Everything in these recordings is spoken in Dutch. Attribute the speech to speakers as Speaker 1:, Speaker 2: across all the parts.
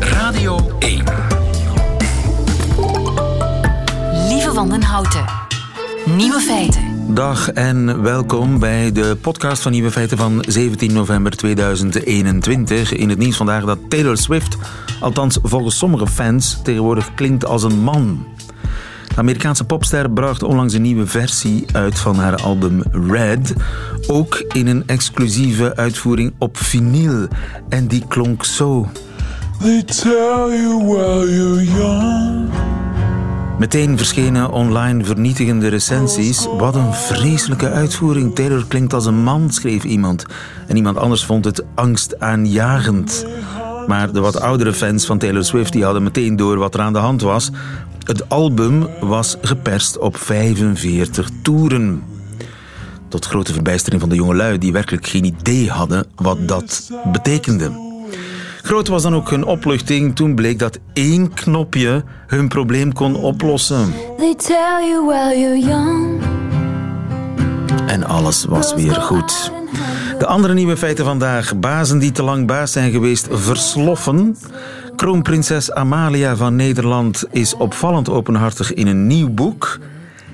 Speaker 1: Radio 1.
Speaker 2: Lieve Wandenhouten. Nieuwe feiten.
Speaker 3: Dag en welkom bij de podcast van Nieuwe Feiten van 17 november 2021. In het nieuws vandaag dat Taylor Swift, althans volgens sommige fans, tegenwoordig klinkt als een man. Amerikaanse popster bracht onlangs een nieuwe versie uit van haar album Red. Ook in een exclusieve uitvoering op vinyl. En die klonk zo.
Speaker 4: They tell you while you're young.
Speaker 3: Meteen verschenen online vernietigende recensies. Wat een vreselijke uitvoering. Taylor klinkt als een man, schreef iemand. En iemand anders vond het angstaanjagend. Maar de wat oudere fans van Taylor Swift die hadden meteen door wat er aan de hand was. Het album was geperst op 45 toeren. Tot grote verbijstering van de jongelui die werkelijk geen idee hadden wat dat betekende. Groot was dan ook hun opluchting toen bleek dat één knopje hun probleem kon oplossen.
Speaker 5: They tell you while you're young.
Speaker 3: En alles was weer goed. De andere nieuwe feiten vandaag. Bazen die te lang baas zijn geweest, versloffen. Kroonprinses Amalia van Nederland is opvallend openhartig in een nieuw boek.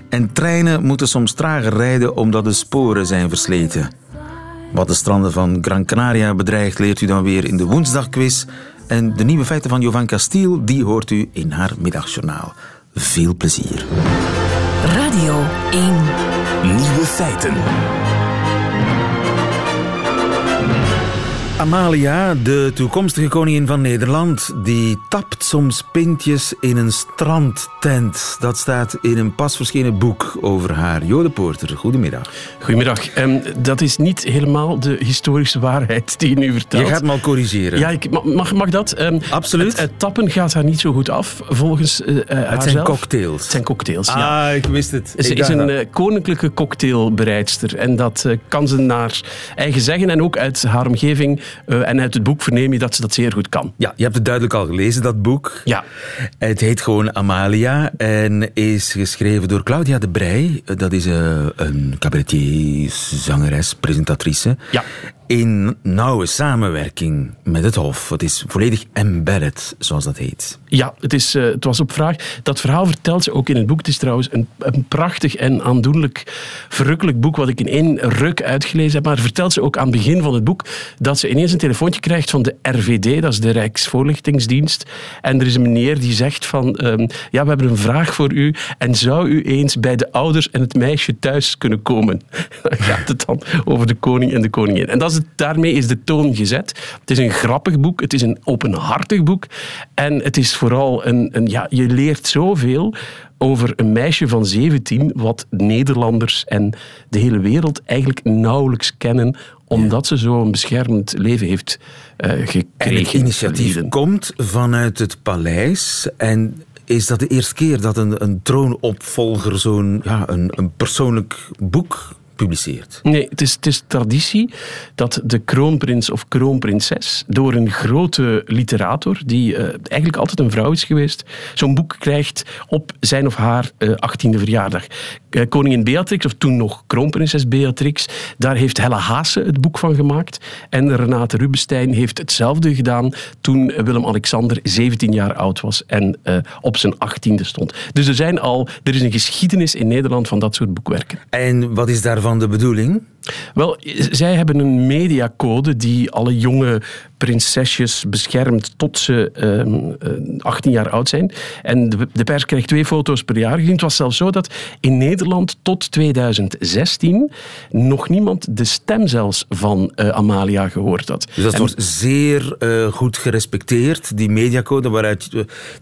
Speaker 3: En treinen moeten soms trager rijden omdat de sporen zijn versleten. Wat de stranden van Gran Canaria bedreigt, leert u dan weer in de woensdagquiz. En de nieuwe feiten van Jovan Castiel, die hoort u in haar middagjournaal. Veel plezier.
Speaker 2: Radio 1.
Speaker 1: Nieuwe feiten.
Speaker 3: Amalia, de toekomstige koningin van Nederland, die tapt soms pintjes in een strandtent. Dat staat in een pas verschenen boek over haar. Jode Poorter, goedemiddag.
Speaker 6: Goedemiddag. Ehm, dat is niet helemaal de historische waarheid die je nu vertelt.
Speaker 3: Je gaat me al corrigeren.
Speaker 6: Ja, ik, mag, mag dat? Ehm,
Speaker 3: Absoluut.
Speaker 6: Het, het tappen gaat haar niet zo goed af, volgens uh,
Speaker 3: het
Speaker 6: haarzelf.
Speaker 3: zijn cocktails.
Speaker 6: Het zijn cocktails, ja.
Speaker 3: Ah, ik wist het.
Speaker 6: Ze is een eh, koninklijke cocktailbereidster. En dat kan ze naar eigen zeggen. En ook uit haar omgeving eh, en uit het boek verneem je dat ze dat zeer goed kan.
Speaker 3: Ja, je hebt het duidelijk al gelezen, dat boek.
Speaker 6: Ja.
Speaker 3: Het heet gewoon Amalia en is geschreven door Claudia de Brij. Dat is eh, een cabaretier, zangeres, presentatrice.
Speaker 6: Ja.
Speaker 3: In nauwe samenwerking met het Hof. Het is volledig embedded, zoals dat heet.
Speaker 6: Ja, het, is, eh, het was op vraag. Dat verhaal vertelt ze ook in het boek. Het is trouwens een, een prachtig en aandoenlijk, verrukkelijk boek wat ik in één ruk uitgelezen heb. Maar vertelt ze ook aan het begin van het boek dat ze ineens een telefoontje krijgt van de RVD, dat is de Rijksvoorlichtingsdienst. En er is een meneer die zegt van, ehm, ja, we hebben een vraag voor u en zou u eens bij de ouders en het meisje thuis kunnen komen? Dan gaat het dan over de koning en de koningin. En dat is het, daarmee is de toon gezet. Het is een grappig boek, het is een openhartig boek en het is vooral een, een ja, je leert zoveel over een meisje van 17 wat Nederlanders en de hele wereld eigenlijk nauwelijks kennen omdat ze zo'n beschermend leven heeft eh, gekregen.
Speaker 3: En het initiatief
Speaker 6: verleden.
Speaker 3: komt vanuit het paleis. En is dat de eerste keer dat een, een troonopvolger zo'n ja, een, een persoonlijk boek publiceert?
Speaker 6: Nee, het is, het is traditie dat de kroonprins of kroonprinses door een grote literator, die eh, eigenlijk altijd een vrouw is geweest, zo'n boek krijgt op zijn of haar eh, 18e verjaardag. Eh, koningin Beatrix, of toen nog kroonprinses Beatrix, daar heeft Helle Haase het boek van gemaakt. En Renate Rubinstein heeft hetzelfde gedaan toen Willem-Alexander 17 jaar oud was en op zijn 18e stond. Dus er, zijn al, er is een geschiedenis in Nederland van dat soort boekwerken.
Speaker 3: En wat is daarvan de bedoeling?
Speaker 6: Wel, zij hebben een mediacode die alle jonge prinsesjes beschermt tot ze ehm, eh, 18 jaar oud zijn. En de, de pers krijgt twee foto's per jaar. Het was zelfs zo dat in Nederland tot 2016 nog niemand de stem zelfs van eh, Amalia gehoord had.
Speaker 3: Dus dat
Speaker 6: En-
Speaker 3: wordt zeer eh, goed gerespecteerd, die mediacode, waaruit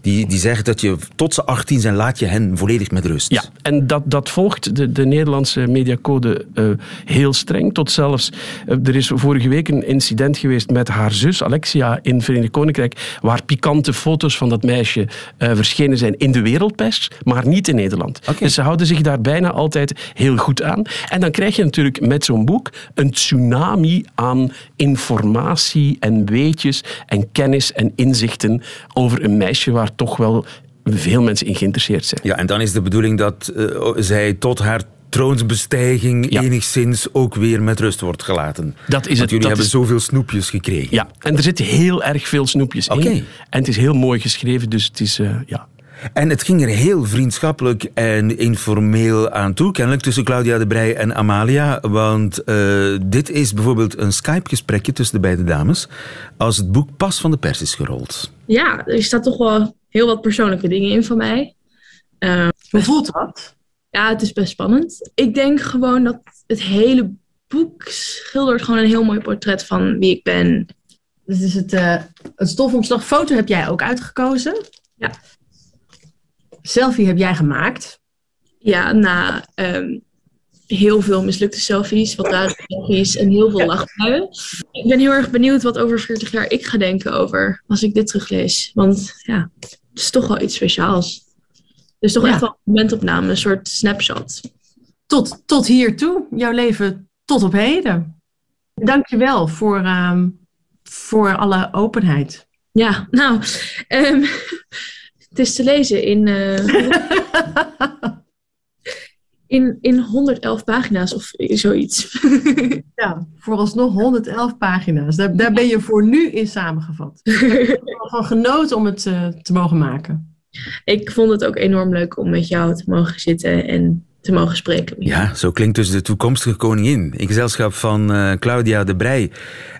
Speaker 3: die, die zegt dat je tot ze 18 zijn, laat je hen volledig met rust.
Speaker 6: Ja, en dat, dat volgt de, de Nederlandse mediacode eh, heel streng. Tot zelfs, eh, er is vorige week een incident geweest met haar zus Alexia in het Verenigd Koninkrijk, waar pikante foto's van dat meisje eh, verschenen zijn in de wereldpers, maar niet in Nederland. Dus ze houden zich daar bijna altijd heel goed aan. En dan krijg je natuurlijk met zo'n boek een tsunami aan informatie en weetjes en kennis en inzichten over een meisje waar toch wel veel mensen in geïnteresseerd zijn.
Speaker 3: Ja, en dan is de bedoeling dat eh, zij tot haar troonsbestijging
Speaker 6: Ja.
Speaker 3: enigszins ook weer met rust wordt gelaten.
Speaker 6: Dat is
Speaker 3: Want
Speaker 6: het.
Speaker 3: jullie
Speaker 6: Dat
Speaker 3: hebben
Speaker 6: is-
Speaker 3: zoveel snoepjes gekregen.
Speaker 6: Ja, en er zitten heel erg veel snoepjes
Speaker 3: Oké.
Speaker 6: in. En het is heel mooi geschreven, dus het is, eh, ja...
Speaker 3: En het ging er heel vriendschappelijk en informeel aan toe, kennelijk tussen Claudia de Brij en Amalia. Want eh, dit is bijvoorbeeld een Skype-gesprekje tussen de beide dames als het boek pas van de pers is gerold.
Speaker 7: Ja, er staat toch wel heel wat persoonlijke dingen in van mij. Eh,
Speaker 8: Hoe voelt dat?
Speaker 7: Ja, het is best spannend. Ik denk gewoon dat het hele boek schildert gewoon een heel mooi portret van wie ik ben.
Speaker 8: Dus is het, eh het stofomslag foto heb jij ook uitgekozen.
Speaker 7: Ja.
Speaker 8: Selfie heb jij gemaakt.
Speaker 7: Ja, na ehm, heel veel mislukte selfies, wat rare selfies en heel veel lachbuien. Ik ben heel erg benieuwd wat over 40 jaar ik ga denken over als ik dit teruglees. Want ja, het is toch wel iets speciaals. Dus toch
Speaker 8: Ja.
Speaker 7: echt wel een momentopname, een soort snapshot.
Speaker 8: Tot, tot hier toe. Jouw leven tot op heden. Dank je wel voor, ehm, voor alle openheid.
Speaker 7: Ja, nou, ehm, het is te lezen in, eh, in, in 111 pagina's of zoiets.
Speaker 8: Ja, vooralsnog 111 pagina's. Daar, daar ben je voor nu in samengevat. Ik heb er van genoten om het eh, te mogen maken.
Speaker 7: Ik vond het ook enorm leuk om met jou te mogen zitten en te mogen spreken.
Speaker 3: Ja, zo klinkt dus de toekomstige koningin in gezelschap van eh, Claudia de Brij.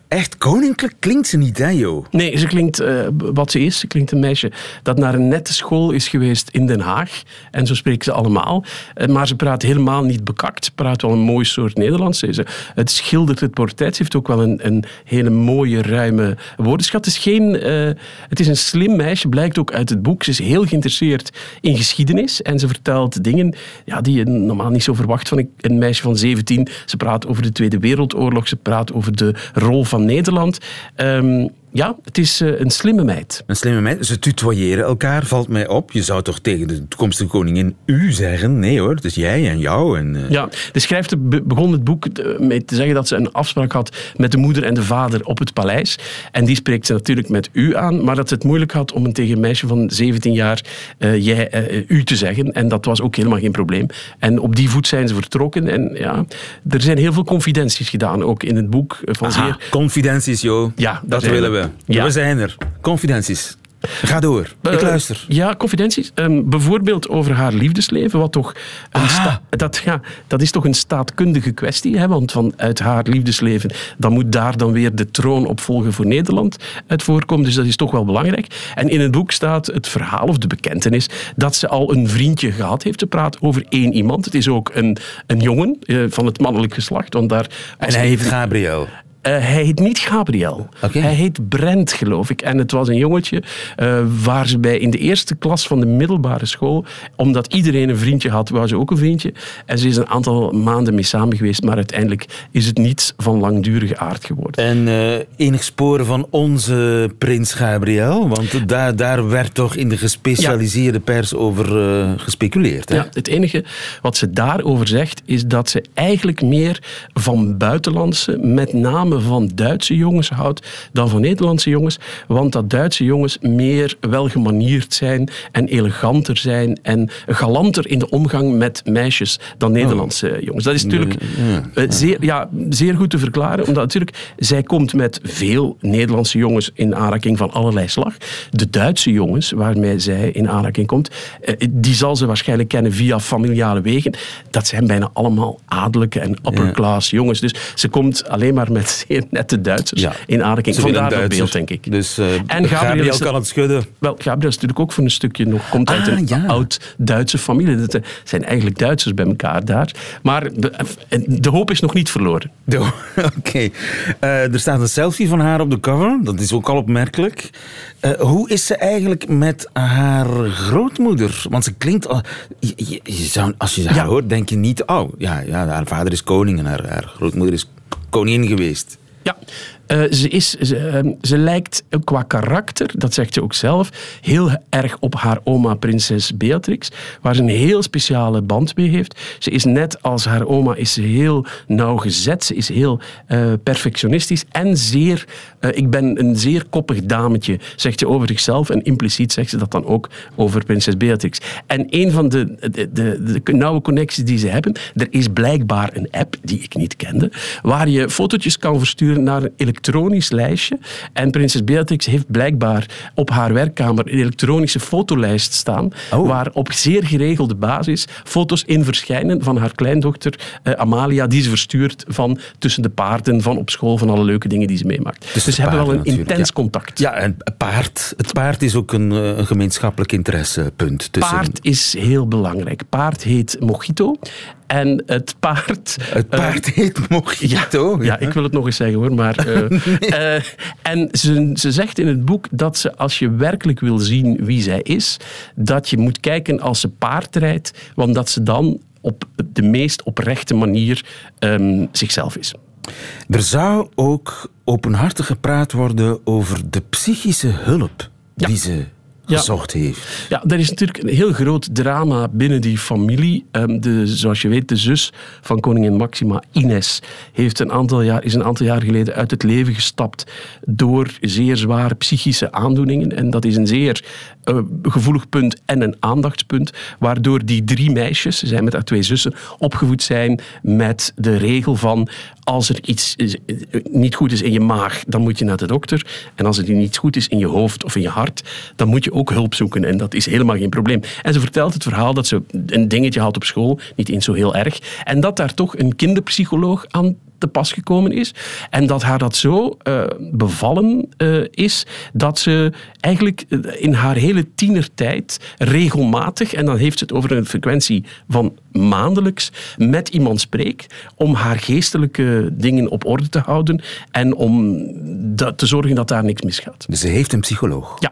Speaker 3: Echt koninklijk klinkt ze niet, hè, Jo?
Speaker 6: Nee, ze klinkt eh, wat ze is. Ze klinkt een meisje dat naar een nette school is geweest in Den Haag. En zo spreken ze allemaal. Eh, maar ze praat helemaal niet bekakt. Ze praat wel een mooi soort Nederlands. Ze, het schildert het portret. Ze heeft ook wel een, een hele mooie, ruime woordenschat. Het is, geen, eh, het is een slim meisje, blijkt ook uit het boek. Ze is heel geïnteresseerd in geschiedenis. En ze vertelt dingen ja, die je normaal niet zo verwacht van een- een meisje van 17. Ze praat over de Tweede Wereldoorlog. Ze praat over de rol van Nederland. Ehm, ja, het is eh, een slimme meid.
Speaker 3: Een slimme meid. Ze tutoyeren elkaar, valt mij op. Je zou toch tegen de toekomstige koningin u zeggen? Nee hoor, het is jij en jou. En, eh,
Speaker 6: Ja, de schrijfster be- begon het boek eh, met te zeggen dat ze een afspraak had met de moeder en de vader op het paleis. En die spreekt ze natuurlijk met u aan, maar dat ze het moeilijk had om een tegen een meisje van 17 jaar jij, u te zeggen. En dat was ook helemaal geen probleem. En op die voet zijn ze vertrokken. En ja, er zijn heel veel confidenties gedaan, ook in het boek. Van
Speaker 3: Aha,
Speaker 6: zeer
Speaker 3: confidenties, Jo.
Speaker 6: Ja,
Speaker 3: dat willen
Speaker 6: we.
Speaker 3: We.
Speaker 6: Ja.
Speaker 3: We zijn er. Confidenties. Ga door. Ik
Speaker 6: Eh,
Speaker 3: luister.
Speaker 6: Ja, confidenties. Ehm, bijvoorbeeld over haar liefdesleven, wat toch een
Speaker 3: Aha.
Speaker 6: sta- dat, ja, dat is toch een staatkundige kwestie. Hè? Want vanuit haar liefdesleven, dan moet daar dan weer de troonopvolger voor Nederland uit voorkomen. Dus dat is toch wel belangrijk. En in het boek staat het verhaal of de bekentenis dat ze al een vriendje gehad heeft. Ze praat over één iemand. Het is ook een, een jongen eh, van het mannelijk geslacht. Want daar,
Speaker 3: En hij heet Gabriel.
Speaker 6: Eh, hij heet niet Gabriel. Hij heet Brent, geloof ik. En het was een jongetje eh, waar ze bij in de eerste klas van de middelbare school, omdat iedereen een vriendje had, wou ze ook een vriendje. En ze is een aantal maanden mee samen geweest, maar uiteindelijk is het niets van langdurige aard geworden.
Speaker 3: En eh, enig sporen van onze prins Gabriel? Want daar, daar werd toch in de gespecialiseerde pers over gespeculeerd. Hè?
Speaker 6: Ja, het enige wat ze daarover zegt, is dat ze eigenlijk meer van buitenlandse, met name van Duitse jongens houdt dan van Nederlandse jongens. Want dat Duitse jongens meer welgemanierd zijn en eleganter zijn en galanter in de omgang met meisjes dan Nederlandse jongens. Dat is natuurlijk eh, Zeer, ja, zeer goed te verklaren, omdat natuurlijk zij komt met veel Nederlandse jongens in aanraking van allerlei slag. De Duitse jongens waarmee zij in aanraking komt, eh, die zal ze waarschijnlijk kennen via familiale wegen. Dat zijn bijna allemaal adellijke en upper class jongens. Dus ze komt alleen maar met zeer nette Duitsers
Speaker 3: Ja.
Speaker 6: in aanraking. Vandaar
Speaker 3: een
Speaker 6: dat beeld, denk ik.
Speaker 3: Dus eh,
Speaker 6: En Gabriel
Speaker 3: Gabriel,
Speaker 6: is-
Speaker 3: kan het schudden.
Speaker 6: Wel, Gabriel is natuurlijk ook voor een stukje nog, komt uit
Speaker 3: Ah,
Speaker 6: een
Speaker 3: ja.
Speaker 6: oud-Duitse familie. Dat eh, zijn eigenlijk Duitsers bij elkaar daar. Maar de, de hoop is nog niet verloren.
Speaker 3: Oké. Eh, er staat een selfie van haar op de cover. Dat is ook al opmerkelijk. Eh, hoe is ze eigenlijk met haar grootmoeder? Want ze klinkt... al- je, je- je zou, als je haar
Speaker 6: Ja.
Speaker 3: hoort, denk je niet... Oh, ja, ja, haar vader is koning en haar, grootmoeder is koningin geweest.
Speaker 6: Ja, Eh, ze, is, ehm, ze lijkt qua karakter, dat zegt ze ook zelf, heel erg op haar oma prinses Beatrix, waar ze een heel speciale band mee heeft. Ze is net als haar oma is ze heel nauwgezet, ze is heel eh, perfectionistisch en zeer, eh, ik ben een zeer koppig dametje, zegt ze over zichzelf en impliciet zegt ze dat dan ook over prinses Beatrix. En een van de, de, de, de nauwe connecties die ze hebben, er is blijkbaar een app die ik niet kende, waar je fotootjes kan versturen naar een elektronisch lijstje. En prinses Beatrix heeft blijkbaar op haar werkkamer een elektronische fotolijst staan,
Speaker 3: Oh.
Speaker 6: waar op zeer geregelde basis foto's in verschijnen van haar kleindochter eh, Amalia, die ze verstuurt van tussen de paarden, van op school, van alle leuke dingen die ze meemaakt.
Speaker 3: Tussen
Speaker 6: dus ze hebben wel een
Speaker 3: natuurlijk,
Speaker 6: intens
Speaker 3: ja.
Speaker 6: contact.
Speaker 3: Ja, en paard. Het paard is ook een, eh, een gemeenschappelijk interessepunt. Tussen,
Speaker 6: Paard is heel belangrijk. Paard heet Mojito. En het paard...
Speaker 3: Het
Speaker 6: eh,
Speaker 3: paard heet Mojito.
Speaker 6: Ja, ik wil het nog eens zeggen hoor. Maar, eh, eh, en ze, ze zegt in het boek dat ze, als je werkelijk wil zien wie zij is, dat je moet kijken als ze paard rijdt, want dat ze dan op de meest oprechte manier ehm, zichzelf is.
Speaker 3: Er zou ook openhartig gepraat worden over de psychische hulp
Speaker 6: Ja.
Speaker 3: die ze
Speaker 6: Ja.
Speaker 3: gezocht heeft.
Speaker 6: Ja, er is natuurlijk een heel groot drama binnen die familie. Ehm, de, zoals je weet, de zus van koningin Maxima, Ines, heeft een aantal jaar, is een aantal jaar geleden uit het leven gestapt door zeer zware psychische aandoeningen. En dat is een zeer eh, gevoelig punt en een aandachtspunt, waardoor die drie meisjes, ze zijn met haar twee zussen, opgevoed zijn met de regel van als er iets is- eh, niet goed is in je maag, dan moet je naar de dokter. En als er niet goed is in je hoofd of in je hart, dan moet je ook hulp zoeken. En dat is helemaal geen probleem. En ze vertelt het verhaal dat ze een dingetje had op school, niet eens zo heel erg. En dat daar toch een kinderpsycholoog aan te pas gekomen is. En dat haar dat zo eh, bevallen eh, is, dat ze eigenlijk eh, in haar hele tienertijd regelmatig, en dan heeft ze het over een frequentie van maandelijks, met iemand spreekt om haar geestelijke dingen op orde te houden en om te zorgen dat daar niks misgaat.
Speaker 3: Dus ze heeft een psycholoog.
Speaker 6: Ja.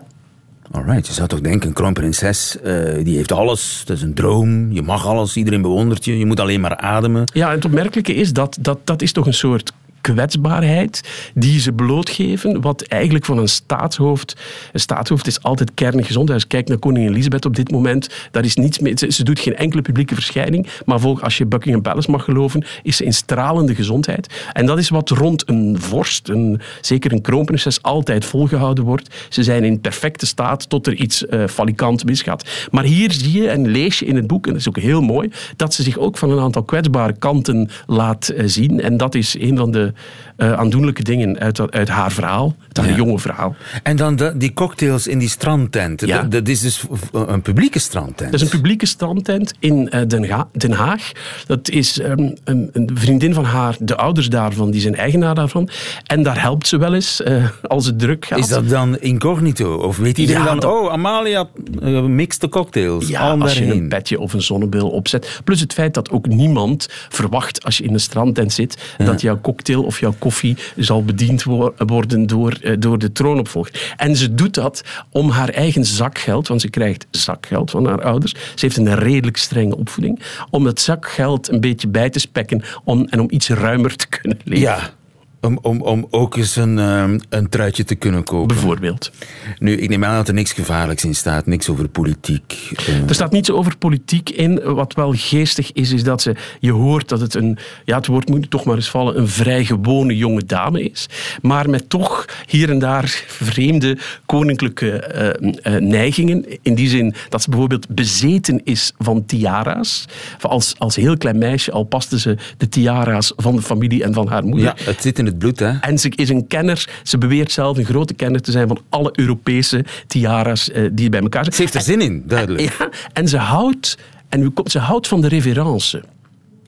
Speaker 3: Alright, je zou toch denken, een kroonprinses, eh, die heeft alles. Dat is een droom, je mag alles, iedereen bewondert je, je moet alleen maar ademen.
Speaker 6: Ja, en het opmerkelijke is dat dat, dat is toch een soort kwetsbaarheid die ze blootgeven, wat eigenlijk van een staatshoofd... Een staatshoofd is altijd kerngezond. Als je kijkt naar koningin Elisabeth op dit moment, daar is niets mee, ze, doet geen enkele publieke verschijning, maar volg, als je Buckingham Palace mag geloven, is ze in stralende gezondheid. En dat is wat rond een vorst, een, zeker een kroonprinses, altijd volgehouden wordt. Ze zijn in perfecte staat tot er iets eh falikant misgaat. Maar hier zie je en lees je in het boek, en dat is ook heel mooi, dat ze zich ook van een aantal kwetsbare kanten laat eh, zien. En dat is een van de eh, aandoenlijke dingen uit, uit haar verhaal, uit haar
Speaker 3: Ja.
Speaker 6: jonge verhaal.
Speaker 3: En dan de- die cocktails in die strandtent.
Speaker 6: Ja.
Speaker 3: Dat, dat is dus een publieke strandtent.
Speaker 6: Dat is een publieke strandtent in eh, Den, Ga- Den Haag. Dat is ehm, een, een vriendin van haar, de ouders daarvan, die zijn eigenaar daarvan. En daar helpt ze wel eens eh, als het druk gaat.
Speaker 3: Is dat dan incognito? Of weet iedereen
Speaker 6: Ja,
Speaker 3: dan,
Speaker 6: dat-
Speaker 3: oh, Amalia uh, mixt de cocktails.
Speaker 6: Ja,
Speaker 3: Al
Speaker 6: als je een petje of een zonnebril opzet. Plus het feit dat ook niemand verwacht als je in een strandtent zit dat jouw cocktail of jouw koffie zal bediend wo- worden door, eh, door de troonopvolger. En ze doet dat om haar eigen zakgeld, want ze krijgt zakgeld van haar ouders. Ze heeft een redelijk strenge opvoeding. Om het zakgeld een beetje bij te spekken om, en om iets ruimer te kunnen leven.
Speaker 3: Ja, om, om, om ook eens een, ehm, een truitje te kunnen kopen.
Speaker 6: Bijvoorbeeld.
Speaker 3: Nu, ik neem aan dat er niks gevaarlijks in staat, niks over politiek. eh.
Speaker 6: Er staat niets over politiek in. Wat wel geestig is, is dat ze, je hoort dat het een, ja, het woord moet toch maar eens vallen, een vrij gewone jonge dame is. Maar met toch hier en daar vreemde koninklijke eh, eh, neigingen. In die zin dat ze bijvoorbeeld bezeten is van tiara's. Als, als heel klein meisje al paste ze de tiara's van de familie en van haar moeder.
Speaker 3: ja, het zit in het bloed, hè?
Speaker 6: En ze is een kenner. Ze beweert zelf een grote kenner te zijn van alle Europese tiara's eh, die bij elkaar zijn.
Speaker 3: Ze heeft er zin in, duidelijk.
Speaker 6: Ja, en ze houdt, en ze houdt van de reverence.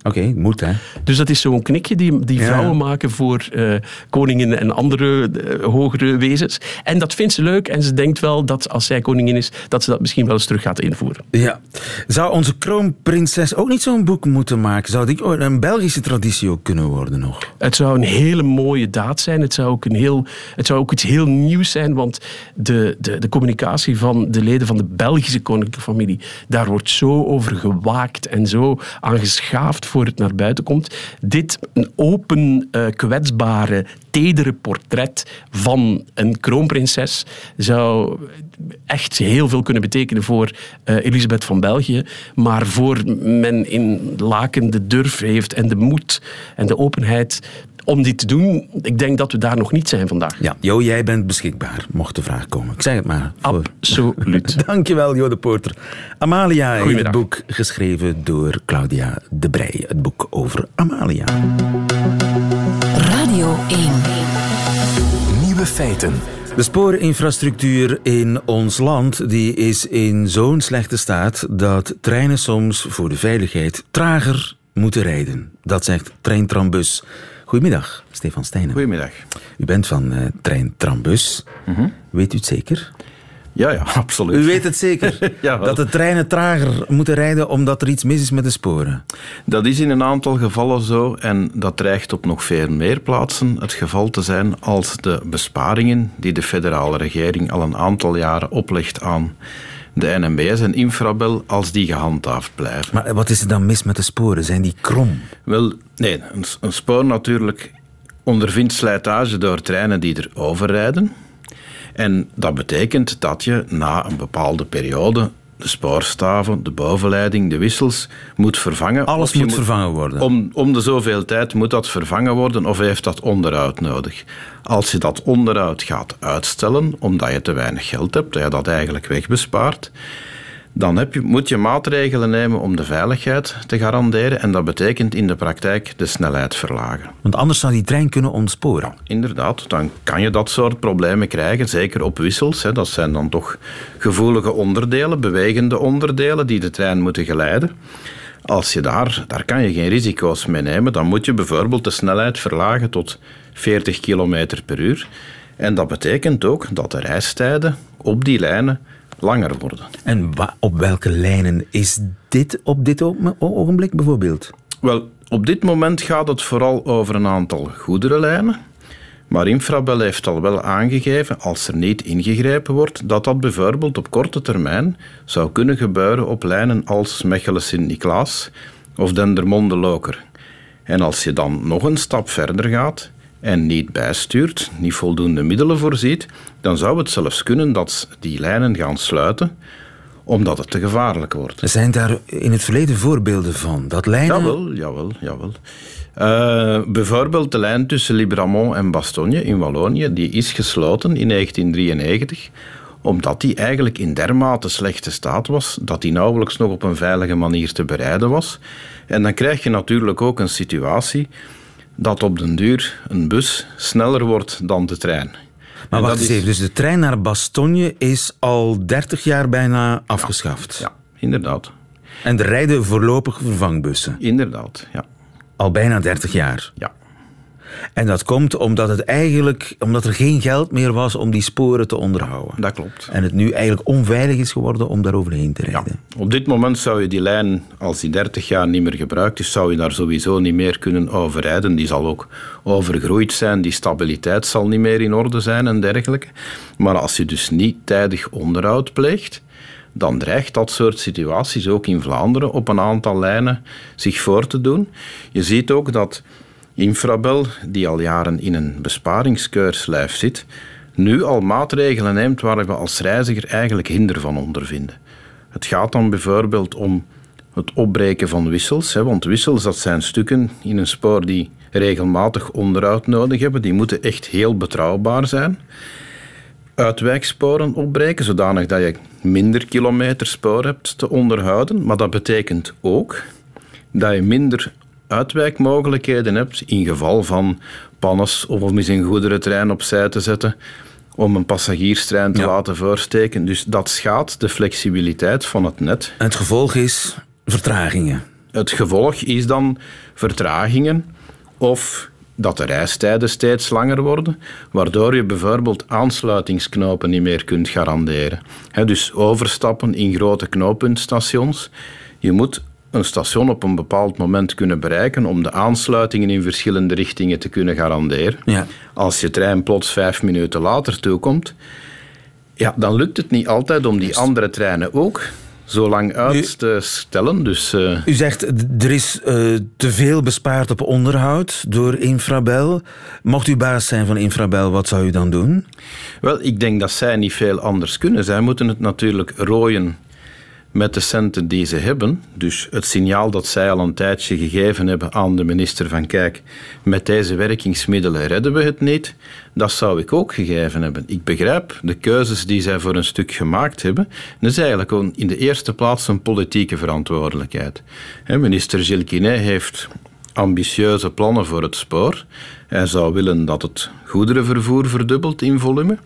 Speaker 3: Oké, moet, hè?
Speaker 6: Dus dat is zo'n knikje die, die
Speaker 3: Ja.
Speaker 6: vrouwen maken voor eh, koningen en andere eh, hogere wezens. En dat vindt ze leuk en ze denkt wel dat als zij koningin is, dat ze dat misschien wel eens terug gaat invoeren.
Speaker 3: Ja. Zou onze kroonprinses ook niet zo'n boek moeten maken? Zou die oh, een Belgische traditie ook kunnen worden nog?
Speaker 6: Het zou een hele mooie daad zijn. Het zou ook, een heel, het zou ook iets heel nieuws zijn, want de, de, de communicatie van de leden van de Belgische koninklijke familie, daar wordt zo over gewaakt en zo aan geschaafd voor het naar buiten komt. Dit open, eh, kwetsbare, tedere portret van een kroonprinses zou echt heel veel kunnen betekenen voor eh, Elisabeth van België. Maar voor men in Laken de durf heeft en de moed en de openheid om dit te doen, ik denk dat we daar nog niet zijn vandaag.
Speaker 3: Ja, Jo, jij bent beschikbaar, mocht de vraag komen. Ik zeg het maar. voor-
Speaker 6: Absoluut.
Speaker 3: Dankjewel, Jo de Poorter. Amalia heeft het boek geschreven door Claudia de Brij. Het boek over Amalia.
Speaker 2: Radio 1.
Speaker 1: Nieuwe feiten.
Speaker 3: De sporeninfrastructuur in ons land die is in zo'n slechte staat dat treinen soms voor de veiligheid trager moeten rijden. Dat zegt Trein Trambus. Goedemiddag, Stefan Steijnen.
Speaker 9: Goedemiddag.
Speaker 3: U bent van eh, Trein Trambus. Weet u het zeker?
Speaker 9: Ja, ja, absoluut.
Speaker 3: U weet het zeker?
Speaker 9: Jawel.
Speaker 3: dat de treinen trager moeten rijden omdat er iets mis is met de sporen.
Speaker 9: Dat is in een aantal gevallen zo en dat dreigt op nog veel meer plaatsen het geval te zijn als de besparingen die de federale regering al een aantal jaren oplegt aan de NMBS en Infrabel, als die gehandhaafd blijven.
Speaker 3: Maar wat is er dan mis met de sporen? Zijn die krom?
Speaker 9: Wel, nee, een, een spoor natuurlijk ondervindt slijtage door treinen die er overrijden. En dat betekent dat je na een bepaalde periode de spoorstaven, de bovenleiding, de wissels moet vervangen.
Speaker 3: Alles moet vervangen worden.
Speaker 9: Om, om de zoveel tijd moet dat vervangen worden of heeft dat onderhoud nodig. Als je dat onderhoud gaat uitstellen, omdat je te weinig geld hebt, dat je dat eigenlijk wegbespaart, dan heb je, moet je maatregelen nemen om de veiligheid te garanderen. En dat betekent in de praktijk de snelheid verlagen.
Speaker 3: Want anders zou die trein kunnen ontsporen.
Speaker 9: Inderdaad, dan kan je dat soort problemen krijgen, zeker op wissels. Hè. Dat zijn dan toch gevoelige onderdelen, bewegende onderdelen die de trein moeten geleiden. Als je daar, daar kan je geen risico's mee nemen, dan moet je bijvoorbeeld de snelheid verlagen tot 40 km per uur. En dat betekent ook dat de reistijden op die lijnen langer worden.
Speaker 3: En op welke lijnen is dit op dit ogenblik bijvoorbeeld?
Speaker 9: Wel, op dit moment gaat het vooral over een aantal goederenlijnen. Maar Infrabel heeft al wel aangegeven, als er niet ingegrepen wordt, dat dat bijvoorbeeld op korte termijn zou kunnen gebeuren op lijnen als Mechelen-Sint-Niklaas of Dendermonde-Loker. En als je dan nog een stap verder gaat en niet bijstuurt, niet voldoende middelen voorziet, dan zou het zelfs kunnen dat die lijnen gaan sluiten, omdat het te gevaarlijk wordt.
Speaker 3: Zijn daar in het verleden voorbeelden van? Dat lijnen...
Speaker 9: Jawel, jawel, jawel. Eh, bijvoorbeeld de lijn tussen Libramont en Bastogne in Wallonië, die is gesloten in 1993 omdat die eigenlijk in dermate slechte staat was dat die nauwelijks nog op een veilige manier te bereiden was. En dan krijg je natuurlijk ook een situatie dat op den duur een bus sneller wordt dan de trein.
Speaker 3: Maar
Speaker 9: En
Speaker 3: wacht eens
Speaker 9: is-
Speaker 3: even, dus de trein naar Bastogne is al 30 jaar bijna afgeschaft.
Speaker 9: Ja, inderdaad.
Speaker 3: En er rijden voorlopig vervangbussen.
Speaker 9: Inderdaad, ja.
Speaker 3: Al bijna 30 jaar.
Speaker 9: ja.
Speaker 3: En dat komt omdat, het eigenlijk, omdat er geen geld meer was om die sporen te onderhouden.
Speaker 9: Dat klopt.
Speaker 3: En het nu eigenlijk onveilig is geworden om daar overheen te rijden.
Speaker 9: Op dit moment zou je die lijn, als die 30 jaar niet meer gebruikt is, zou je daar sowieso niet meer kunnen overrijden. Die zal ook overgroeid zijn, die stabiliteit zal niet meer in orde zijn en dergelijke. Maar als je dus niet tijdig onderhoud pleegt, dan dreigt dat soort situaties ook in Vlaanderen op een aantal lijnen zich voor te doen. Je ziet ook dat Infrabel, die al jaren in een besparingskeurslijf zit, nu al maatregelen neemt waar we als reiziger eigenlijk hinder van ondervinden. Het gaat dan bijvoorbeeld om het opbreken van wissels, hè, want wissels dat zijn stukken in een spoor die regelmatig onderhoud nodig hebben, die moeten echt heel betrouwbaar zijn. Uitwijksporen opbreken, zodanig dat je minder kilometer spoor hebt te onderhouden, maar dat betekent ook dat je minder uitwijkmogelijkheden hebt in geval van pannes of om eens een goederentrein opzij te zetten om een passagierstrein te
Speaker 3: Ja.
Speaker 9: laten voorsteken. Dus dat schaadt de flexibiliteit van het net.
Speaker 3: En het gevolg is vertragingen.
Speaker 9: Het gevolg is dan vertragingen of dat de reistijden steeds langer worden, waardoor je bijvoorbeeld aansluitingsknopen niet meer kunt garanderen. Dus overstappen in grote knooppuntstations. Je moet een station op een bepaald moment kunnen bereiken om de aansluitingen in verschillende richtingen te kunnen garanderen.
Speaker 3: Ja.
Speaker 9: Als je trein plots vijf minuten later toekomt, ja, dan lukt het niet altijd om die andere treinen ook zo lang uit te stellen. Dus, uh...
Speaker 3: U zegt er is uh, te veel bespaard op onderhoud door Infrabel. Mocht u baas zijn van Infrabel, wat zou u dan doen?
Speaker 9: Wel, ik denk dat zij niet veel anders kunnen. Zij moeten het natuurlijk rooien met de centen die ze hebben. Dus het signaal dat zij al een tijdje gegeven hebben aan de minister van kijk, met deze werkingsmiddelen redden we het niet, dat zou ik ook gegeven hebben. Ik begrijp de keuzes die zij voor een stuk gemaakt hebben. Dat is eigenlijk in de eerste plaats een politieke verantwoordelijkheid. Minister Gilles heeft ambitieuze plannen voor het spoor. Hij zou willen dat het goederenvervoer verdubbelt in volume.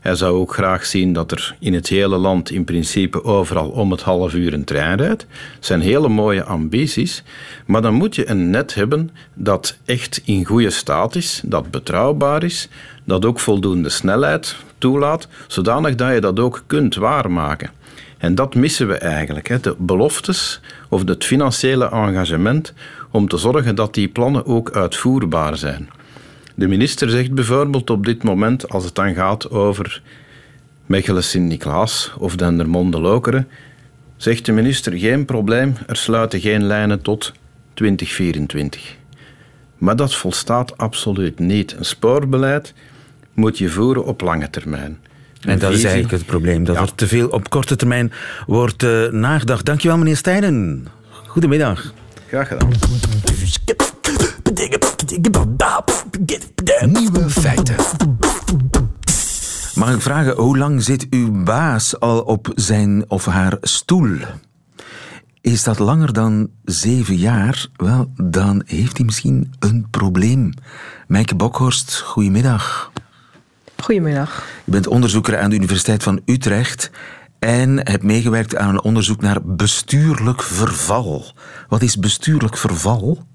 Speaker 9: Hij zou ook graag zien dat er in het hele land in principe overal om het half uur een trein rijdt. Dat zijn hele mooie ambities, maar dan moet je een net hebben dat echt in goede staat is, dat betrouwbaar is, dat ook voldoende snelheid toelaat, zodanig dat je dat ook kunt waarmaken. En dat missen we eigenlijk, de beloftes of het financiële engagement om te zorgen dat die plannen ook uitvoerbaar zijn. De minister zegt bijvoorbeeld op dit moment, als het dan gaat over Mechelen Sint-Niklaas of Dendermonde-Lokeren, zegt de minister geen probleem, er sluiten geen lijnen tot 2024. Maar dat volstaat absoluut niet. Een spoorbeleid moet je voeren op lange termijn.
Speaker 3: En dat is eigenlijk het probleem, dat er te veel op korte termijn wordt uh, nagedacht. Dankjewel, meneer Stijnen. Goedemiddag.
Speaker 9: Graag gedaan.
Speaker 1: Nieuwe feiten.
Speaker 3: Mag ik vragen, hoe lang zit uw baas al op zijn of haar stoel? Is dat langer dan zeven jaar? Wel, dan heeft hij misschien een probleem. Mijke Bokhorst, goedemiddag.
Speaker 10: Goedemiddag.
Speaker 3: Je bent onderzoeker aan de Universiteit van Utrecht en hebt meegewerkt aan een onderzoek naar bestuurlijk verval. Wat is bestuurlijk verval?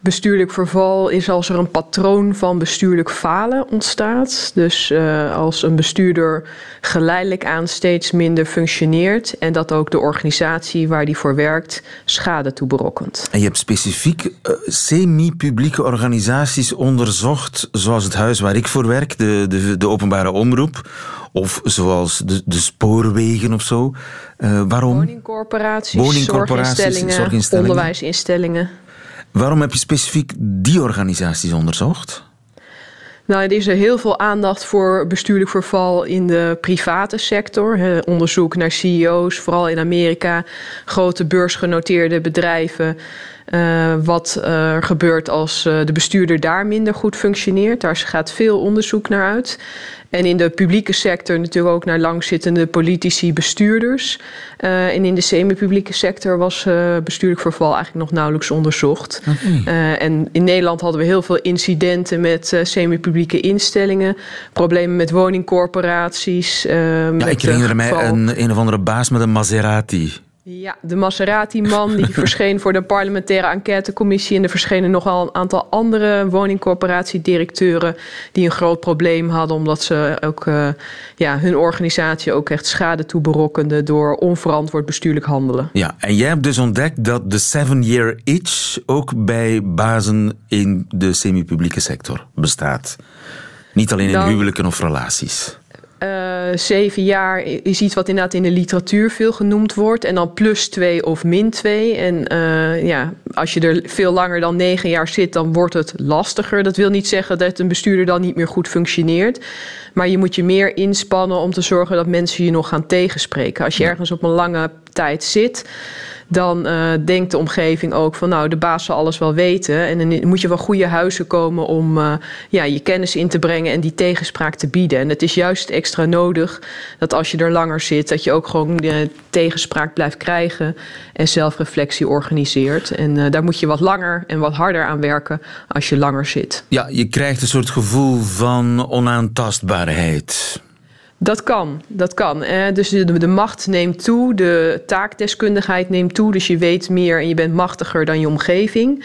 Speaker 10: Bestuurlijk verval is als er een patroon van bestuurlijk falen ontstaat. Dus uh, als een bestuurder geleidelijk aan steeds minder functioneert en dat ook de organisatie waar die voor werkt schade toeberokkent.
Speaker 3: En je hebt specifiek uh, semi-publieke organisaties onderzocht, zoals het huis waar ik voor werk, de, de, de openbare omroep, of zoals de, de spoorwegen of zo. Uh, waarom?
Speaker 10: Woningcorporaties, Woningcorporaties zorginstellingen, zorginstellingen, onderwijsinstellingen.
Speaker 3: Waarom heb je specifiek die organisaties onderzocht?
Speaker 10: Nou, er is heel veel aandacht voor bestuurlijk verval in de private sector. onderzoek naar CEO's, vooral in Amerika, grote beursgenoteerde bedrijven. Uh, wat er gebeurt als uh, de bestuurder daar minder goed functioneert. Daar gaat veel onderzoek naar uit. En in de publieke sector natuurlijk ook naar langzittende politici, bestuurders. Uh, en in de semi-publieke sector was uh, bestuurlijk verval eigenlijk nog nauwelijks onderzocht. Okay. Uh, en in Nederland hadden we heel veel incidenten met semi-publieke instellingen. Problemen met woningcorporaties.
Speaker 3: ja, ik herinner mij een, een of andere baas met een Maserati.
Speaker 10: Ja, de Maserati-man die verscheen voor de parlementaire enquêtecommissie. En er verschenen nogal een aantal andere woningcorporatiedirecteuren die een groot probleem hadden, omdat ze ook uh, ja, hun organisatie ook echt schade toeberokkenden door onverantwoord bestuurlijk handelen.
Speaker 3: Ja, en jij hebt dus ontdekt dat de seven-year itch ook bij bazen in de semi-publieke sector bestaat. Niet alleen in Dan, huwelijken of relaties.
Speaker 10: Uh, zeven jaar is iets wat inderdaad in de literatuur veel genoemd wordt. En dan plus twee of min twee. En uh, ja, als je er veel langer dan negen jaar zit, dan wordt het lastiger. Dat wil niet zeggen dat een bestuurder dan niet meer goed functioneert. Maar je moet je meer inspannen om te zorgen dat mensen je nog gaan tegenspreken. Als je ergens op een lange tijd zit dan uh, denkt de omgeving ook van nou, de baas zal alles wel weten. En dan moet je wel goede huizen komen om uh, ja, je kennis in te brengen en die tegenspraak te bieden. En het is juist extra nodig dat als je er langer zit, dat je ook gewoon de tegenspraak blijft krijgen en zelfreflectie organiseert. En uh, daar moet je wat langer en wat harder aan werken als je langer zit.
Speaker 3: Ja, je krijgt een soort gevoel van onaantastbaarheid.
Speaker 10: Dat kan, dat kan. Eh, dus de, de, macht neemt toe, de taakdeskundigheid neemt toe. Dus je weet meer en je bent machtiger dan je omgeving.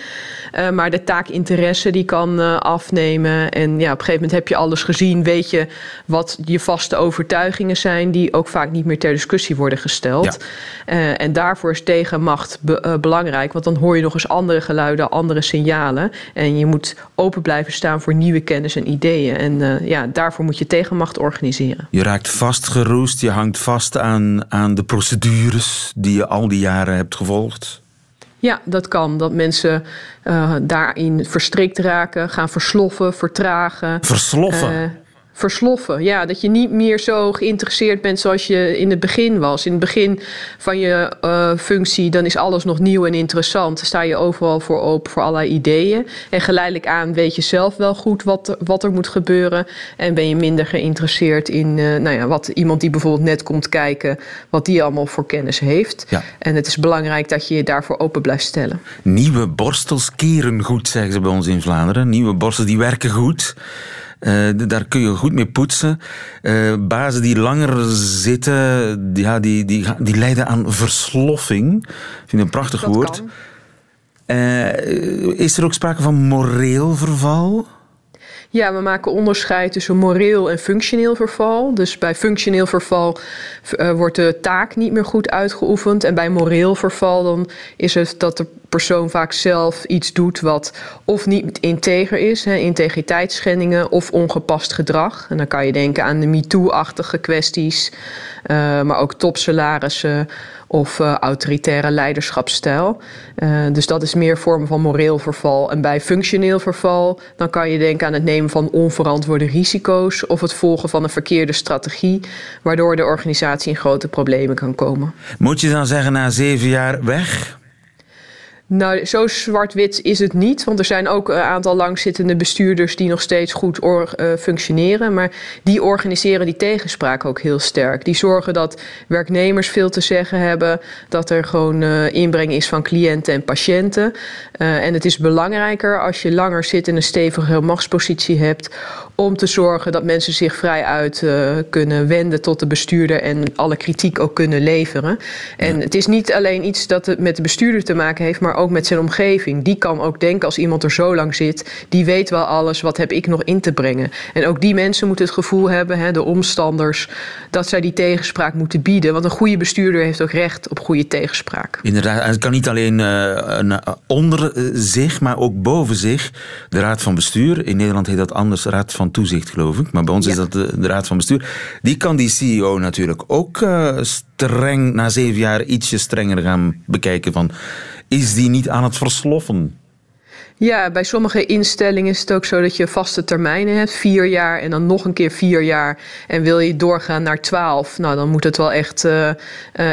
Speaker 10: Uh, maar de taakinteresse die kan uh, afnemen. En ja, op een gegeven moment heb je alles gezien. Weet je wat je vaste overtuigingen zijn... die ook vaak niet meer ter discussie worden gesteld. Ja. en daarvoor is tegenmacht be belangrijk. Want dan hoor je nog eens andere geluiden, andere signalen. En je moet open blijven staan voor nieuwe kennis en ideeën. En ja, daarvoor moet je tegenmacht organiseren.
Speaker 3: Je raakt vastgeroest, je hangt vast aan, aan de procedures die je al die jaren hebt gevolgd.
Speaker 10: Ja, dat kan. Dat mensen uh, daarin verstrikt raken, gaan versloffen, vertragen.
Speaker 3: Versloffen?
Speaker 10: Versloffen. Ja, dat je niet meer zo geïnteresseerd bent zoals je in het begin was. In het begin van je uh, functie, dan is alles nog nieuw en interessant. Dan sta je overal voor open voor allerlei ideeën. En geleidelijk aan weet je zelf wel goed wat, wat er moet gebeuren. En ben je minder geïnteresseerd in uh, nou ja, wat iemand die bijvoorbeeld net komt kijken, wat die allemaal voor kennis heeft.
Speaker 3: Ja.
Speaker 10: En het is belangrijk dat je je daarvoor open blijft stellen.
Speaker 3: Nieuwe borstels keren goed, zeggen ze bij ons in Vlaanderen. Nieuwe borstels die werken goed. Uh, daar kun je goed mee poetsen. Uh, bazen die langer zitten, ja, die, die, die lijden aan versloffing. Ik vind een prachtig
Speaker 10: Dat
Speaker 3: woord. Uh, is er ook sprake van moreel verval?
Speaker 10: Ja, we maken onderscheid tussen moreel en functioneel verval. Dus bij functioneel verval uh, wordt de taak niet meer goed uitgeoefend. En bij moreel verval dan is het dat de persoon vaak zelf iets doet wat of niet integer is, hè, integriteitsschendingen of ongepast gedrag. En dan kan je denken aan de MeToo-achtige kwesties, uh, maar ook topsalarissen of uh, autoritaire leiderschapsstijl. Uh, dus dat is meer vormen van moreel verval. En bij functioneel verval, dan kan je denken aan het nemen van onverantwoorde risico's of het volgen van een verkeerde strategie, waardoor de organisatie in grote problemen kan komen.
Speaker 3: Moet je dan zeggen na zeven jaar weg?
Speaker 10: Nou, zo zwart-wit is het niet. Want er zijn ook een aantal langzittende bestuurders die nog steeds goed uh, functioneren. Maar die organiseren die tegenspraak ook heel sterk. Die zorgen dat werknemers veel te zeggen hebben. Dat er gewoon uh, inbreng is van cliënten en patiënten. Uh, en het is belangrijker als je langer zit in een stevige machtspositie hebt. Om te zorgen dat mensen zich vrij uit kunnen wenden tot de bestuurder. En alle kritiek ook kunnen leveren. En ja. het is niet alleen iets dat het met de bestuurder te maken heeft. Maar ook met zijn omgeving. Die kan ook denken als iemand er zo lang zit, die weet wel alles, wat heb ik nog in te brengen. En ook die mensen moeten het gevoel hebben, hè, de omstanders, dat zij die tegenspraak moeten bieden. Want een goede bestuurder heeft ook recht op goede tegenspraak.
Speaker 3: Inderdaad, en het kan niet alleen uh, onder zich, maar ook boven zich. De raad van bestuur, in Nederland heet dat anders raad van toezicht geloof ik, maar bij ons ja. is dat de, de, raad van bestuur. Die kan die CEO natuurlijk ook uh, streng, na zeven jaar ietsje strenger gaan bekijken van is die niet aan het versloffen?
Speaker 10: Ja, bij sommige instellingen is het ook zo dat je vaste termijnen hebt. Vier jaar en dan nog een keer vier jaar. En wil je doorgaan naar twaalf, nou dan moet het wel echt, uh, uh,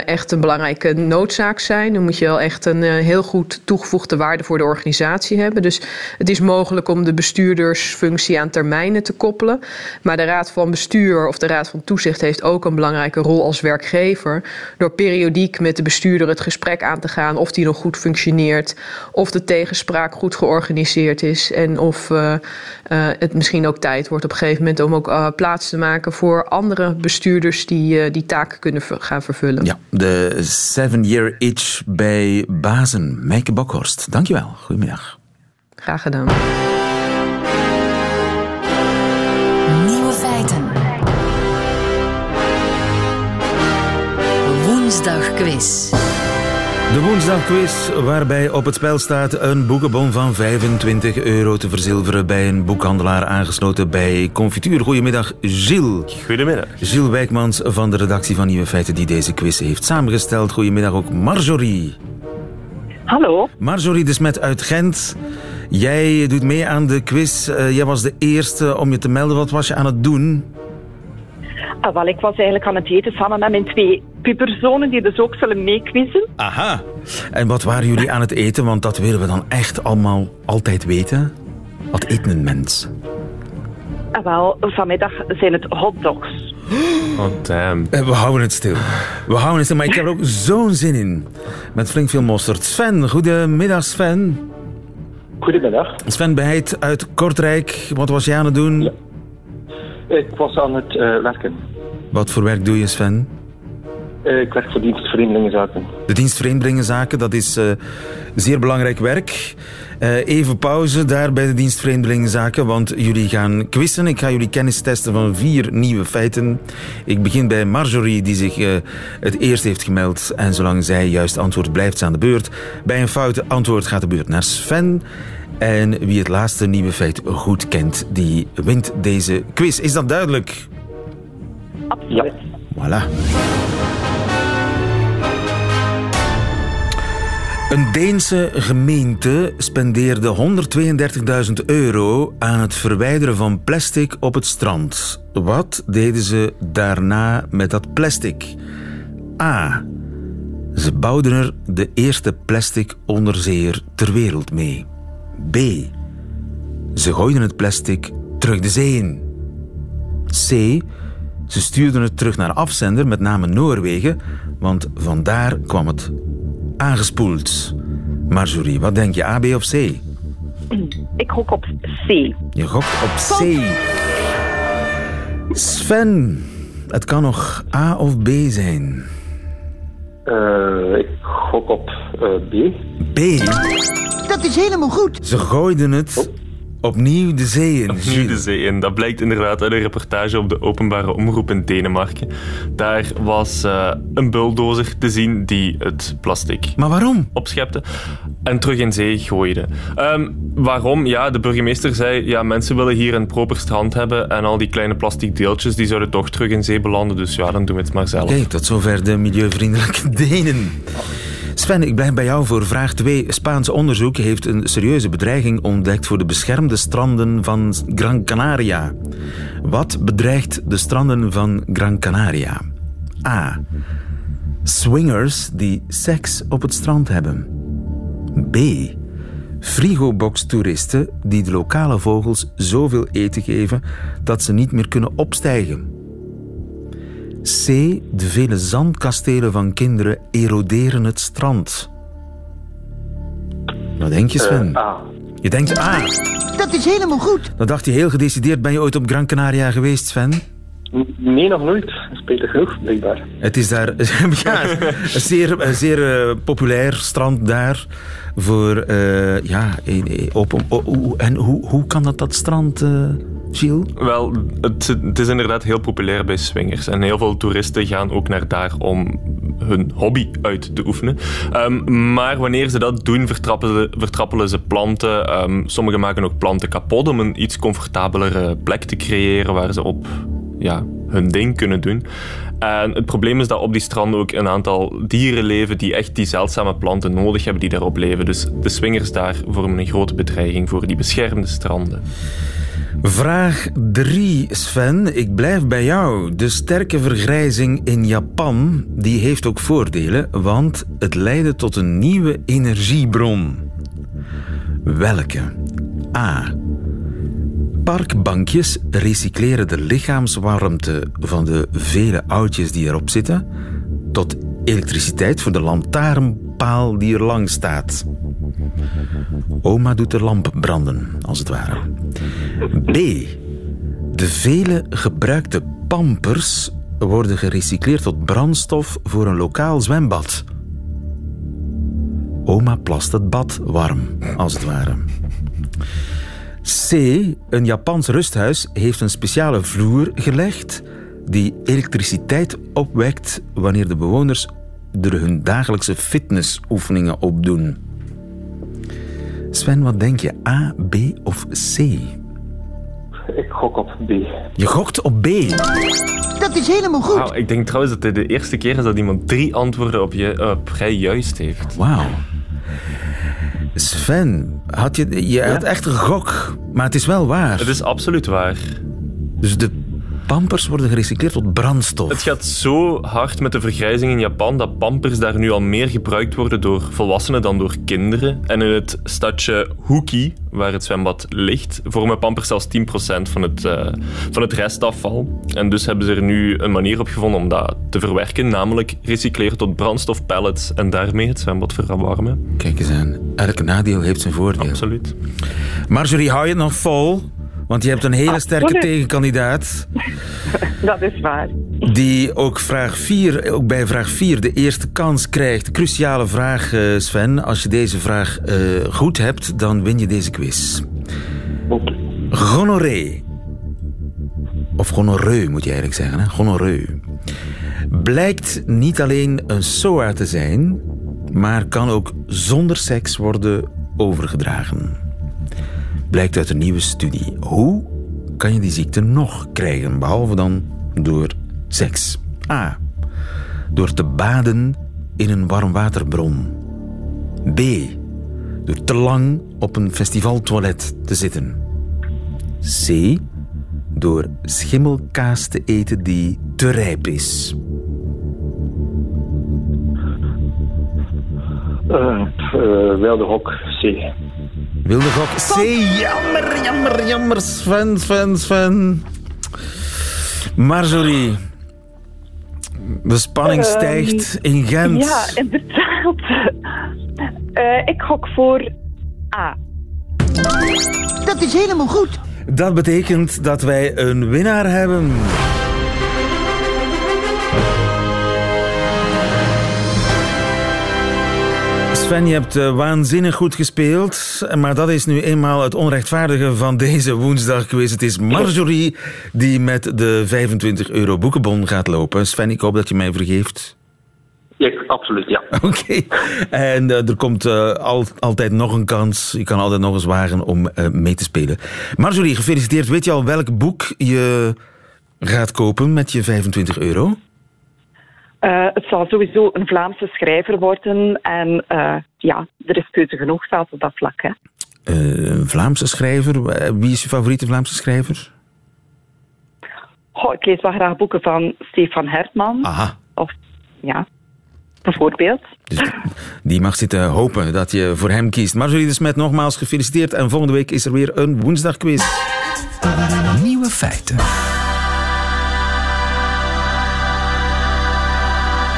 Speaker 10: echt een belangrijke noodzaak zijn. Dan moet je wel echt een uh, heel goed toegevoegde waarde voor de organisatie hebben. Dus het is mogelijk om de bestuurdersfunctie aan termijnen te koppelen. Maar de Raad van Bestuur of de Raad van Toezicht heeft ook een belangrijke rol als werkgever. Door periodiek met de bestuurder het gesprek aan te gaan of die nog goed functioneert. Of de tegenspraak goed georganiseerd georganiseerd is. En of uh, uh, het misschien ook tijd wordt op een gegeven moment om ook uh, plaats te maken voor andere bestuurders die die taken kunnen gaan vervullen.
Speaker 3: Ja, de seven year itch bij Bazen. Meike Bokhorst, dankjewel. Goedemiddag.
Speaker 10: Graag gedaan.
Speaker 2: Nieuwe feiten. Woensdag quiz.
Speaker 3: De woensdagquiz, waarbij op het spel staat een boekenbon van 25 euro te verzilveren bij een boekhandelaar aangesloten bij Confituur. Goedemiddag, Gilles.
Speaker 11: Goedemiddag.
Speaker 3: Gilles Wijkmans van de redactie van Nieuwe Feiten die deze quiz heeft samengesteld. Goedemiddag ook Marjorie.
Speaker 12: Hallo.
Speaker 3: Marjorie de Smet uit Gent. Jij doet mee aan de quiz. Uh, jij was de eerste om je te melden. Wat was je aan het doen?
Speaker 12: Ah, wel, ik was eigenlijk aan het eten samen met mijn twee puberzonen die dus ook zullen meequizzen.
Speaker 3: Aha. En wat waren jullie aan het eten? Want dat willen we dan echt allemaal altijd weten. Wat eet een mens?
Speaker 12: Ah, wel, vanmiddag zijn het hotdogs.
Speaker 11: Oh, damn.
Speaker 3: We houden het stil. We houden het stil, maar ik heb er ook zo'n zin in. Met flink veel mosterd. Sven, goedemiddag Sven.
Speaker 13: Goedemiddag.
Speaker 3: Sven Beheid uit Kortrijk. Wat was jij aan het doen?
Speaker 13: Ja. Ik was aan het uh, werken.
Speaker 3: Wat voor werk doe je, Sven?
Speaker 13: Uh, ik werk voor dienst Vreemdelingenzaken.
Speaker 3: De dienst Vreemdelingenzaken, dat is uh, zeer belangrijk werk. even pauze daar bij de dienst Vreemdelingenzaken, want jullie gaan quizzen. Ik ga jullie kennis testen van vier nieuwe feiten. Ik begin bij Marjorie, die zich het eerst heeft gemeld. En zolang zij juist antwoord blijft ze aan de beurt. Bij een fout antwoord gaat de beurt naar Sven. En wie het laatste nieuwe feit goed kent, die wint deze quiz. Is dat duidelijk?
Speaker 12: Absoluut.
Speaker 3: Voilà. Een Deense gemeente spendeerde 132.000 euro aan het verwijderen van plastic op het strand. Wat deden ze daarna met dat plastic? A. Ze bouwden er de eerste plastic onderzeeër ter wereld mee. B. Ze gooiden het plastic terug de zee in. C. Ze stuurden het terug naar afzender, met name Noorwegen, want vandaar kwam het aangespoeld. Marjorie, wat denk je, A, B of C?
Speaker 12: Ik gok op C.
Speaker 3: Je gokt op C. Sven, het kan nog A of B zijn.
Speaker 13: Eh, ik gok op eh, B.
Speaker 3: B?
Speaker 11: Dat is helemaal goed.
Speaker 3: Ze gooiden het opnieuw de zee in.
Speaker 14: Opnieuw de zee in. Dat blijkt inderdaad uit een reportage op de openbare omroep in Denemarken. Daar was eh, een bulldozer te zien die het plastic
Speaker 3: Maar waarom?
Speaker 14: opschepte en terug in zee gooide. Ehm, waarom? Ja, de burgemeester zei, ja, mensen willen hier een proper strand hebben en al die kleine plastic deeltjes die zouden toch terug in zee belanden. Dus ja, dan doen we het maar zelf.
Speaker 3: Kijk, tot zover de milieuvriendelijke Denen. Sven, ik blijf bij jou voor vraag 2. Spaans onderzoek heeft een serieuze bedreiging ontdekt voor de beschermde stranden van Gran Canaria. Wat bedreigt de stranden van Gran Canaria? A. Swingers die seks op het strand hebben. B. Frigobox-toeristen die de lokale vogels zoveel eten geven dat ze niet meer kunnen opstijgen. C. De vele zandkastelen van kinderen eroderen het strand. Wat denk je, Sven?
Speaker 13: Eh, A.
Speaker 3: Je denkt A.
Speaker 11: Dat is helemaal goed.
Speaker 3: Dan dacht je heel gedecideerd. Ben je ooit op Gran Canaria geweest, Sven?
Speaker 13: Nee, nog nooit. Spijtig genoeg, blijkbaar.
Speaker 3: Het is daar ja, een zeer, een zeer eh, populair strand daar. Voor, eh, ja, op, op- en hoe, hoe kan dat, dat strand, eh Gilles?
Speaker 14: Wel, het, het is inderdaad heel populair bij swingers. En heel veel toeristen gaan ook naar daar om hun hobby uit te oefenen. Ehm, maar wanneer ze dat doen, vertrappelen, vertrappelen ze planten. Ehm, sommigen maken ook planten kapot om een iets comfortabelere plek te creëren waar ze op ja, hun ding kunnen doen. En het probleem is dat op die stranden ook een aantal dieren leven die echt die zeldzame planten nodig hebben die daarop leven. Dus de swingers daar vormen een grote bedreiging voor die beschermde stranden.
Speaker 3: Vraag 3, Sven. Ik blijf bij jou. De sterke vergrijzing in Japan die heeft ook voordelen, want het leidde tot een nieuwe energiebron. Welke? A. Parkbankjes recycleren de lichaamswarmte van de vele oudjes die erop zitten tot elektriciteit voor de lantaarnpaal die er lang staat. Oma doet de lamp branden, als het ware. B. De vele gebruikte pampers worden gerecycleerd tot brandstof voor een lokaal zwembad. Oma plast het bad warm, als het ware. C. Een Japans rusthuis heeft een speciale vloer gelegd die elektriciteit opwekt wanneer de bewoners er hun dagelijkse fitnessoefeningen op doen. Sven, wat denk je? A, B of C?
Speaker 13: Ik gok op B.
Speaker 3: Je gokt op B.
Speaker 11: Dat is helemaal goed.
Speaker 14: Wauw, ik denk trouwens dat dit de eerste keer is dat iemand drie antwoorden op, je, op rij juist heeft.
Speaker 3: Wauw. Sven, had je, je had echt een gok, maar het is wel waar.
Speaker 14: Het is absoluut waar.
Speaker 3: Dus de pampers worden gerecycleerd tot brandstof.
Speaker 14: Het gaat zo hard met de vergrijzing in Japan dat pampers daar nu al meer gebruikt worden door volwassenen dan door kinderen. En in het stadje Huki, waar het zwembad ligt, vormen pampers zelfs 10% van het, eh, van het restafval. En dus hebben ze er nu een manier op gevonden om dat te verwerken, namelijk recycleren tot brandstofpellets en daarmee het zwembad verwarmen.
Speaker 3: Kijk eens aan. Elk nadeel heeft zijn voordeel.
Speaker 14: Absoluut.
Speaker 3: Marjorie, hou je het nog vol? Want je hebt een hele sterke
Speaker 12: Absoluut.
Speaker 3: tegenkandidaat.
Speaker 12: Dat is waar.
Speaker 3: Die ook, vraag 4, ook bij vraag 4 de eerste kans krijgt. Cruciale vraag, eh, Sven. Als je deze vraag eh, goed hebt, dan win je deze quiz. Gonorree. Of gonorreu moet je eigenlijk zeggen. Hè? Gonorreu. Blijkt niet alleen een SOA te zijn, maar kan ook zonder seks worden overgedragen. Blijkt uit een nieuwe studie. Hoe kan je die ziekte nog krijgen, behalve dan door Seks. A. Door te baden in een warmwaterbron. B. Door te lang op een festivaltoilet te zitten. C. Door schimmelkaas te eten die te rijp is.
Speaker 13: Eh, eh, wilde hok, C.
Speaker 3: Wilde gok C. Jammer, jammer, jammer. Sven, Sven, Sven. Marjorie. De spanning
Speaker 12: Ehm,
Speaker 3: stijgt in Gent.
Speaker 12: Ja, inderdaad. Eh, ik gok voor A.
Speaker 11: Dat is helemaal goed.
Speaker 3: Dat betekent dat wij een winnaar hebben. Sven, je hebt eh, waanzinnig goed gespeeld. Maar dat is nu eenmaal het onrechtvaardige van deze woensdag geweest. Het is Marjorie die met de 25 euro boekenbon gaat lopen. Sven, ik hoop dat je mij vergeeft.
Speaker 13: Ja, absoluut, ja.
Speaker 3: Oké. En eh, er komt eh, al, altijd nog een kans. Je kan altijd nog eens wagen om mee te spelen. Marjorie, gefeliciteerd. Weet je al welk boek je gaat kopen met je 25 euro?
Speaker 12: Eh, het zal sowieso een Vlaamse schrijver worden. En eh, ja, er is keuze genoeg zelfs op dat vlak. Hè.
Speaker 3: Eh, een Vlaamse schrijver. Wie is je favoriete Vlaamse schrijver?
Speaker 12: Ik lees wel graag boeken van Stefan Hertman.
Speaker 3: Aha.
Speaker 12: Of ja, bijvoorbeeld.
Speaker 3: Die mag zitten hopen dat je voor hem kiest. Marjorie de Smet, nogmaals gefeliciteerd. En volgende week is er weer een woensdagquiz.
Speaker 1: Nieuwe feiten.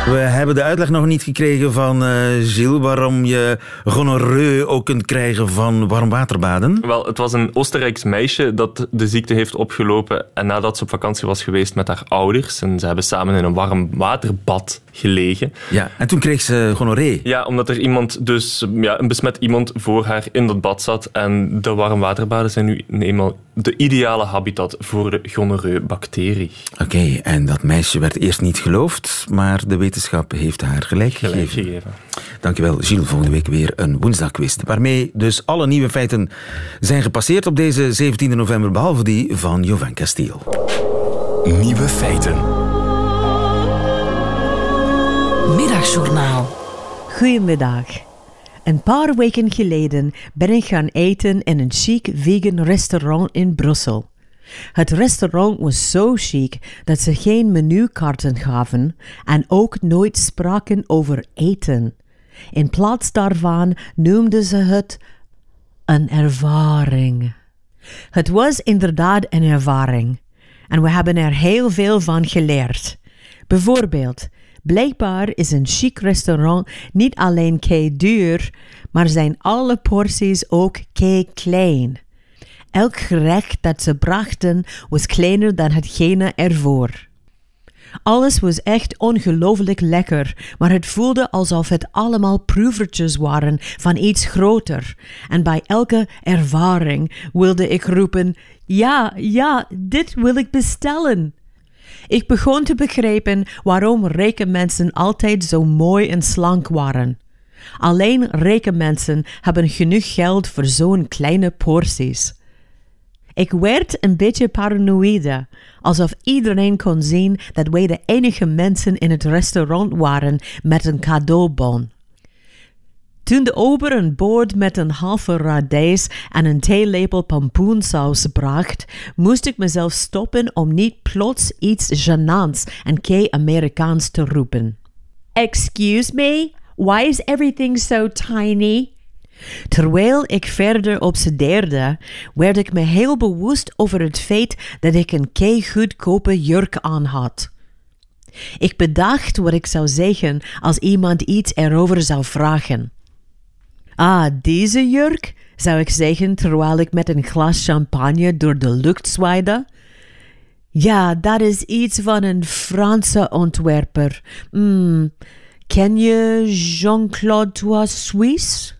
Speaker 3: We hebben de uitleg nog niet gekregen van eh Gilles waarom je gonoreu ook kunt krijgen van warmwaterbaden.
Speaker 14: Wel, het was een Oostenrijks meisje dat de ziekte heeft opgelopen en nadat ze op vakantie was geweest met haar ouders en ze hebben samen in een warm waterbad gelegen.
Speaker 3: Ja, en toen kreeg ze gonoreu.
Speaker 14: Ja, omdat er iemand dus, ja, een besmet iemand voor haar in dat bad zat en de warmwaterbaden zijn nu eenmaal de ideale habitat voor de gonoreu-bacterie.
Speaker 3: Oké, en dat meisje werd eerst niet geloofd, maar de wetenschap heeft haar gelijk,
Speaker 14: Gelijk
Speaker 3: gegeven.
Speaker 14: gegeven.
Speaker 3: Dankjewel, Gilles. Volgende week weer een woensdagquiz. Waarmee dus alle nieuwe feiten zijn gepasseerd op deze 17 november, behalve die van Jovan Castiel.
Speaker 1: Nieuwe feiten.
Speaker 2: Middagjournaal.
Speaker 15: Goedemiddag. Een paar weken geleden ben ik gaan eten in een chic vegan restaurant in Brussel. Het restaurant was zo chic dat ze geen menukaarten gaven en ook nooit spraken over eten. In plaats daarvan noemden ze het een ervaring. Het was inderdaad een ervaring en we hebben er heel veel van geleerd. Bijvoorbeeld, blijkbaar is een chic restaurant niet alleen kei duur, maar zijn alle porties ook kei klein. Elk gerecht dat ze brachten was kleiner dan hetgene ervoor. Alles was echt ongelooflijk lekker, maar het voelde alsof het allemaal proevertjes waren van iets groter. En bij elke ervaring wilde ik roepen: Ja, ja, dit wil ik bestellen. Ik begon te begrijpen waarom rijke mensen altijd zo mooi en slank waren. Alleen rijke mensen hebben genoeg geld voor zo'n kleine porties. Ik werd een beetje paranoïde, alsof iedereen kon zien dat wij de enige mensen in het restaurant waren met een cadeaubon. Toen de ober een bord met een halve radijs en een theelepel pompoensaus bracht, moest ik mezelf stoppen om niet plots iets gênants en kei-Amerikaans te roepen. Excuse me, why is everything so tiny? Terwijl ik verder obsedeerde, werd ik me heel bewust over het feit dat ik een kei goedkope jurk aan had. Ik bedacht wat ik zou zeggen als iemand iets erover zou vragen. Ah, deze jurk, zou ik zeggen terwijl ik met een glas champagne door de lucht zwaaide. Ja, dat is iets van een Franse ontwerper. Hmm, ken je Jean-Claude Tois Suisse?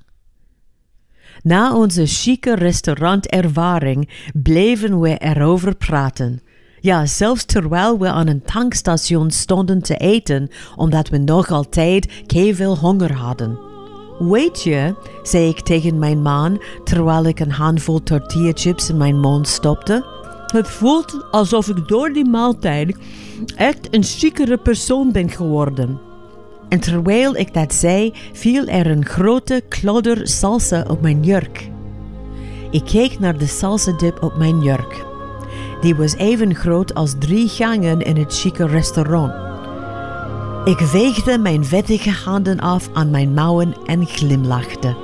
Speaker 15: Na onze chique restaurantervaring bleven we erover praten. Ja, zelfs terwijl we aan een tankstation stonden te eten, omdat we nog altijd veel honger hadden. Weet je, zei ik tegen mijn man terwijl ik een handvol tortillachips in mijn mond stopte. Het voelt alsof ik door die maaltijd echt een chicere persoon ben geworden. En terwijl ik dat zei, viel er een grote klodder salsa op mijn jurk. Ik keek naar de salsa dip op mijn jurk. Die was even groot als drie gangen in het chique restaurant. Ik veegde mijn vettige handen af aan mijn mouwen en glimlachte.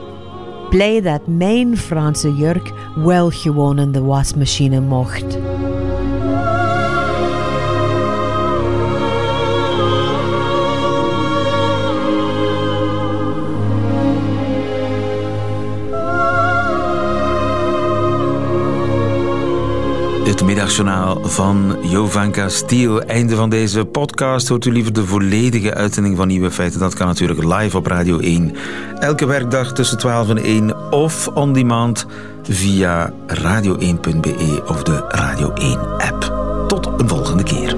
Speaker 15: Blij dat mijn Franse jurk wel gewoon in de wasmachine mocht.
Speaker 3: Het middagjournaal van Jovanka Stiel. Einde van deze podcast. Hoort u liever de volledige uitzending van Nieuwe Feiten? Dat kan natuurlijk live op Radio 1. Elke werkdag tussen 12 en 1 of on demand via radio1.be of de Radio 1 app. Tot een volgende keer.